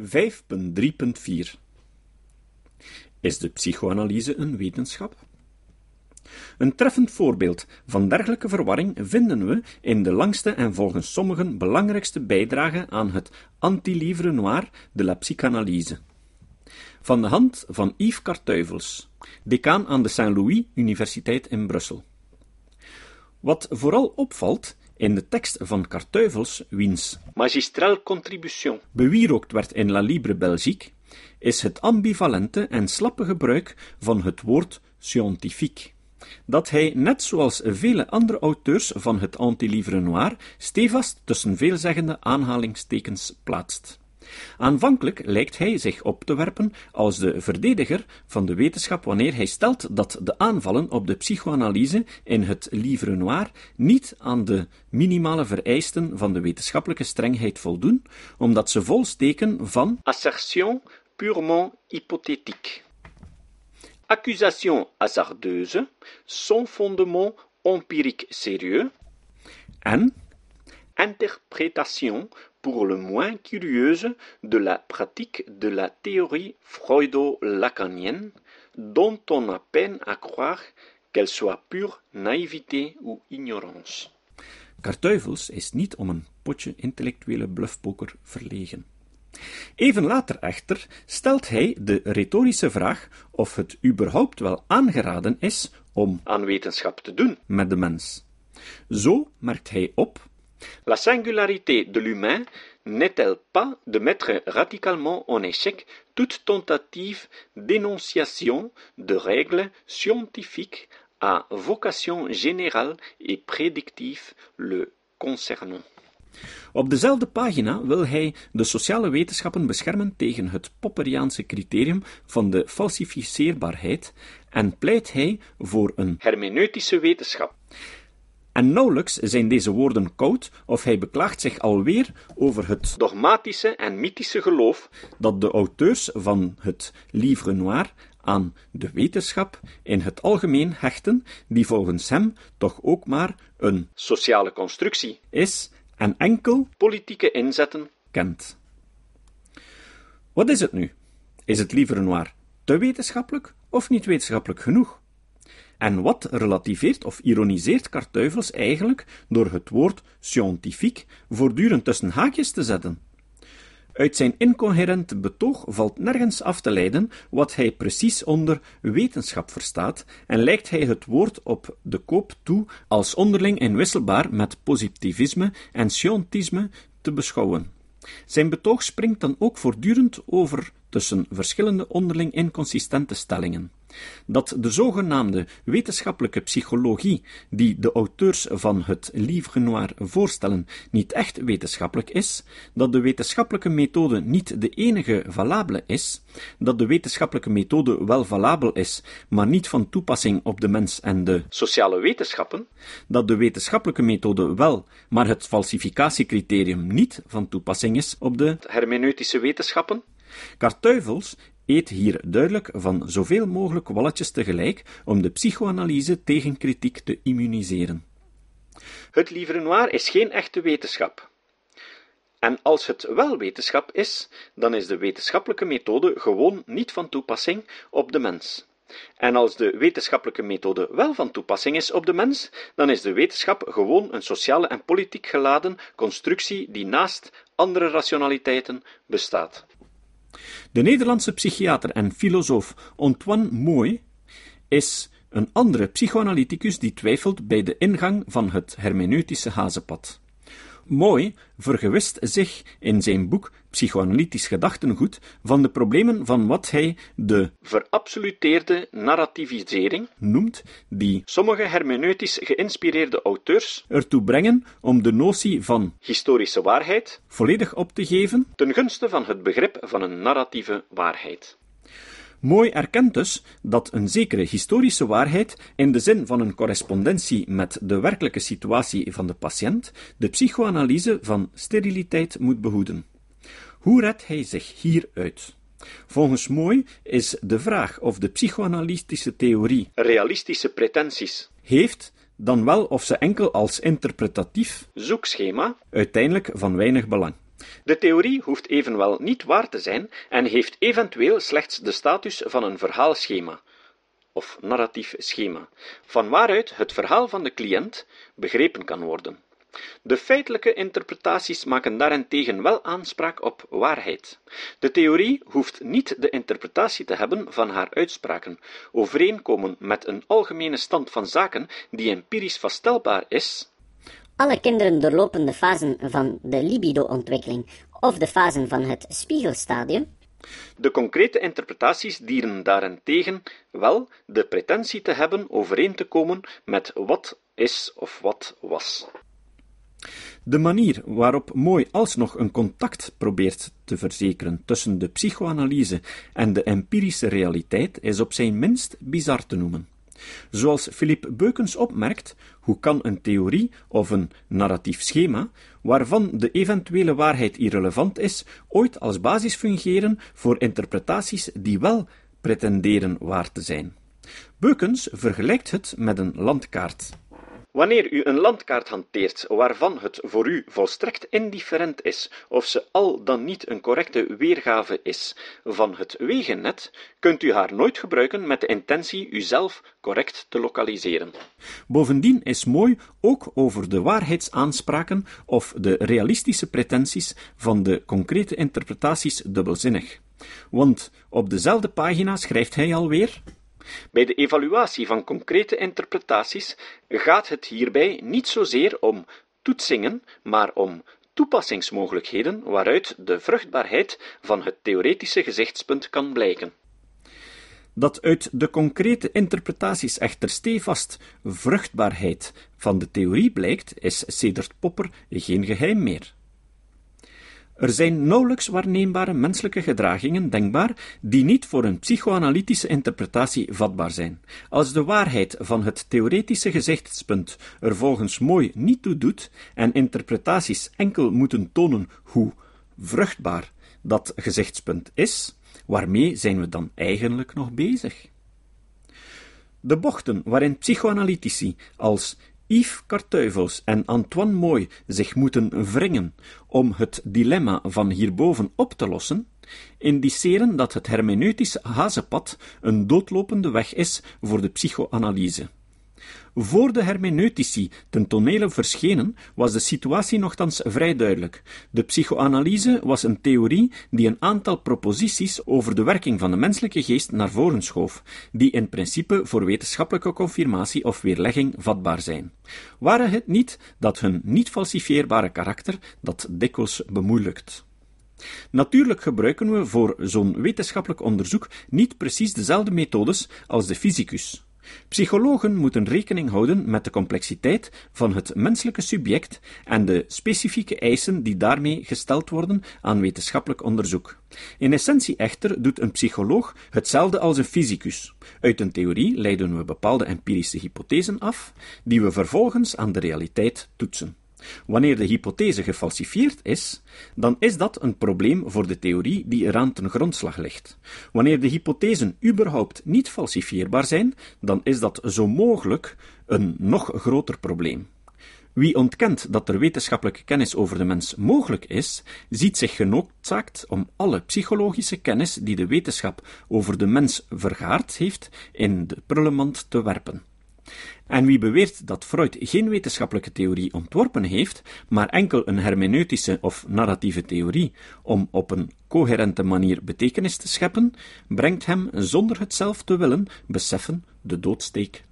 5.3.4 Is de psychoanalyse een wetenschap? Een treffend voorbeeld van dergelijke verwarring vinden we in de langste en volgens sommigen belangrijkste bijdrage aan het Anti-Livre Noir de la Psychanalyse. Van de hand van Yves Cartuivels, decaan aan de Saint-Louis Universiteit in Brussel. Wat vooral opvalt in de tekst van Cartuivels, wiens Magistral Contribution bewierookt werd in La Libre Belgique, is het ambivalente en slappe gebruik van het woord scientifique, dat hij, net zoals vele andere auteurs van het Anti-Livre Noir, stevast tussen veelzeggende aanhalingstekens plaatst. Aanvankelijk lijkt hij zich op te werpen als de verdediger van de wetenschap wanneer hij stelt dat de aanvallen op de psychoanalyse in het Livre Noir niet aan de minimale vereisten van de wetenschappelijke strengheid voldoen, omdat ze vol steken van assertion purement hypothétique. Accusation hasardeuse, sans fondement empirique sérieux, en interprétation pour le moins curieuse de la pratique de la théorie freudo-lacanienne, dont on a peine à croire qu'elle soit pure naïveté ou ignorance. Kartuivels is niet om een potje intellectuele bluffpoker verlegen. Even later echter stelt hij de retorische vraag of het überhaupt wel aangeraden is om aan wetenschap te doen met de mens. Zo merkt hij op La singularité de l'humain n'est-elle pas de mettre radicalement en échec toute tentative d'énonciation de règles scientifiques à vocation générale et prédictive le concernant? Op dezelfde pagina wil hij de sociale wetenschappen beschermen tegen het Popperiaanse criterium van de falsificeerbaarheid en pleit hij voor een hermeneutische wetenschap. En nauwelijks zijn deze woorden koud, of hij beklaagt zich alweer over het dogmatische en mythische geloof dat de auteurs van het Livre Noir aan de wetenschap in het algemeen hechten, die volgens hem toch ook maar een sociale constructie is en enkel politieke inzetten kent. Wat is het nu? Is het Livre Noir te wetenschappelijk of niet wetenschappelijk genoeg? En wat relativeert of ironiseert Kartuivels eigenlijk door het woord scientifiek voortdurend tussen haakjes te zetten? Uit zijn incoherente betoog valt nergens af te leiden wat hij precies onder wetenschap verstaat en lijkt hij het woord op de koop toe als onderling inwisselbaar met positivisme en scientisme te beschouwen. Zijn betoog springt dan ook voortdurend over tussen verschillende onderling inconsistente stellingen dat de zogenaamde wetenschappelijke psychologie, die de auteurs van het Livre Noir voorstellen, niet echt wetenschappelijk is, dat de wetenschappelijke methode niet de enige valabele is, dat de wetenschappelijke methode wel valabel is, maar niet van toepassing op de mens en de sociale wetenschappen, dat de wetenschappelijke methode wel, maar het falsificatiecriterium niet van toepassing is op de hermeneutische wetenschappen, Kartuivels eet hier duidelijk van zoveel mogelijk walletjes tegelijk om de psychoanalyse tegen kritiek te immuniseren. Het livre noir is geen echte wetenschap. En als het wel wetenschap is, dan is de wetenschappelijke methode gewoon niet van toepassing op de mens. En als de wetenschappelijke methode wel van toepassing is op de mens, dan is de wetenschap gewoon een sociale en politiek geladen constructie die naast andere rationaliteiten bestaat. De Nederlandse psychiater en filosoof Antoine Mooi is een andere psychoanalyticus die twijfelt bij de ingang van het hermeneutische hazenpad. Mooi vergewist zich in zijn boek Psychoanalytisch gedachtengoed van de problemen van wat hij de verabsoluteerde narrativisering noemt, die sommige hermeneutisch geïnspireerde auteurs ertoe brengen om de notie van historische waarheid volledig op te geven ten gunste van het begrip van een narratieve waarheid. Mooi erkent dus dat een zekere historische waarheid, in de zin van een correspondentie met de werkelijke situatie van de patiënt, de psychoanalyse van steriliteit moet behoeden. Hoe redt hij zich hieruit? Volgens Mooi is de vraag of de psychoanalytische theorie realistische pretenties heeft, dan wel of ze enkel als interpretatief zoekschema uiteindelijk van weinig belang. De theorie hoeft evenwel niet waar te zijn en heeft eventueel slechts de status van een verhaalschema of narratief schema, van waaruit het verhaal van de cliënt begrepen kan worden. De feitelijke interpretaties maken daarentegen wel aanspraak op waarheid. De theorie hoeft niet de interpretatie te hebben van haar uitspraken, overeenkomen met een algemene stand van zaken die empirisch vaststelbaar is. Alle kinderen doorlopen de fasen van de libido-ontwikkeling of de fasen van het spiegelstadium. De concrete interpretaties dienen daarentegen wel de pretentie te hebben overeen te komen met wat is of wat was. De manier waarop Mooi alsnog een contact probeert te verzekeren tussen de psychoanalyse en de empirische realiteit is op zijn minst bizar te noemen. Zoals Philippe Beukens opmerkt, hoe kan een theorie of een narratief schema, waarvan de eventuele waarheid irrelevant is, ooit als basis fungeren voor interpretaties die wel pretenderen waar te zijn? Beukens vergelijkt het met een landkaart. Wanneer u een landkaart hanteert waarvan het voor u volstrekt indifferent is of ze al dan niet een correcte weergave is van het wegennet, kunt u haar nooit gebruiken met de intentie uzelf correct te lokaliseren. Bovendien is mooi ook over de waarheidsaanspraken of de realistische pretenties van de concrete interpretaties dubbelzinnig. Want op dezelfde pagina schrijft hij alweer bij de evaluatie van concrete interpretaties gaat het hierbij niet zozeer om toetsingen, maar om toepassingsmogelijkheden waaruit de vruchtbaarheid van het theoretische gezichtspunt kan blijken. Dat uit de concrete interpretaties echter stevast vruchtbaarheid van de theorie blijkt, is sedert Popper geen geheim meer. Er zijn nauwelijks waarneembare menselijke gedragingen denkbaar die niet voor een psychoanalytische interpretatie vatbaar zijn. Als de waarheid van het theoretische gezichtspunt er volgens mooi niet toe doet en interpretaties enkel moeten tonen hoe vruchtbaar dat gezichtspunt is, waarmee zijn we dan eigenlijk nog bezig? De bochten waarin psychoanalytici als Yves Kartuivels en Antoine Moy zich moeten wringen om het dilemma van hierboven op te lossen, indiceren dat het hermeneutische hazenpad een doodlopende weg is voor de psychoanalyse. Voor de hermeneutici ten tonele verschenen, was de situatie nogthans vrij duidelijk. De psychoanalyse was een theorie die een aantal proposities over de werking van de menselijke geest naar voren schoof, die in principe voor wetenschappelijke confirmatie of weerlegging vatbaar zijn. Waren het niet dat hun niet falsifieerbare karakter dat dikwijls bemoeilijkt. Natuurlijk gebruiken we voor zo'n wetenschappelijk onderzoek niet precies dezelfde methodes als de fysicus. Psychologen moeten rekening houden met de complexiteit van het menselijke subject en de specifieke eisen die daarmee gesteld worden aan wetenschappelijk onderzoek. In essentie echter doet een psycholoog hetzelfde als een fysicus. Uit een theorie leiden we bepaalde empirische hypothesen af, die we vervolgens aan de realiteit toetsen. Wanneer de hypothese gefalsifieerd is, dan is dat een probleem voor de theorie die eraan ten grondslag ligt. Wanneer de hypothesen überhaupt niet falsifieerbaar zijn, dan is dat zo mogelijk een nog groter probleem. Wie ontkent dat er wetenschappelijke kennis over de mens mogelijk is, ziet zich genoodzaakt om alle psychologische kennis die de wetenschap over de mens vergaard heeft, in de prullenmand te werpen. En wie beweert dat Freud geen wetenschappelijke theorie ontworpen heeft, maar enkel een hermeneutische of narratieve theorie om op een coherente manier betekenis te scheppen, brengt hem zonder het zelf te willen beseffen de doodsteek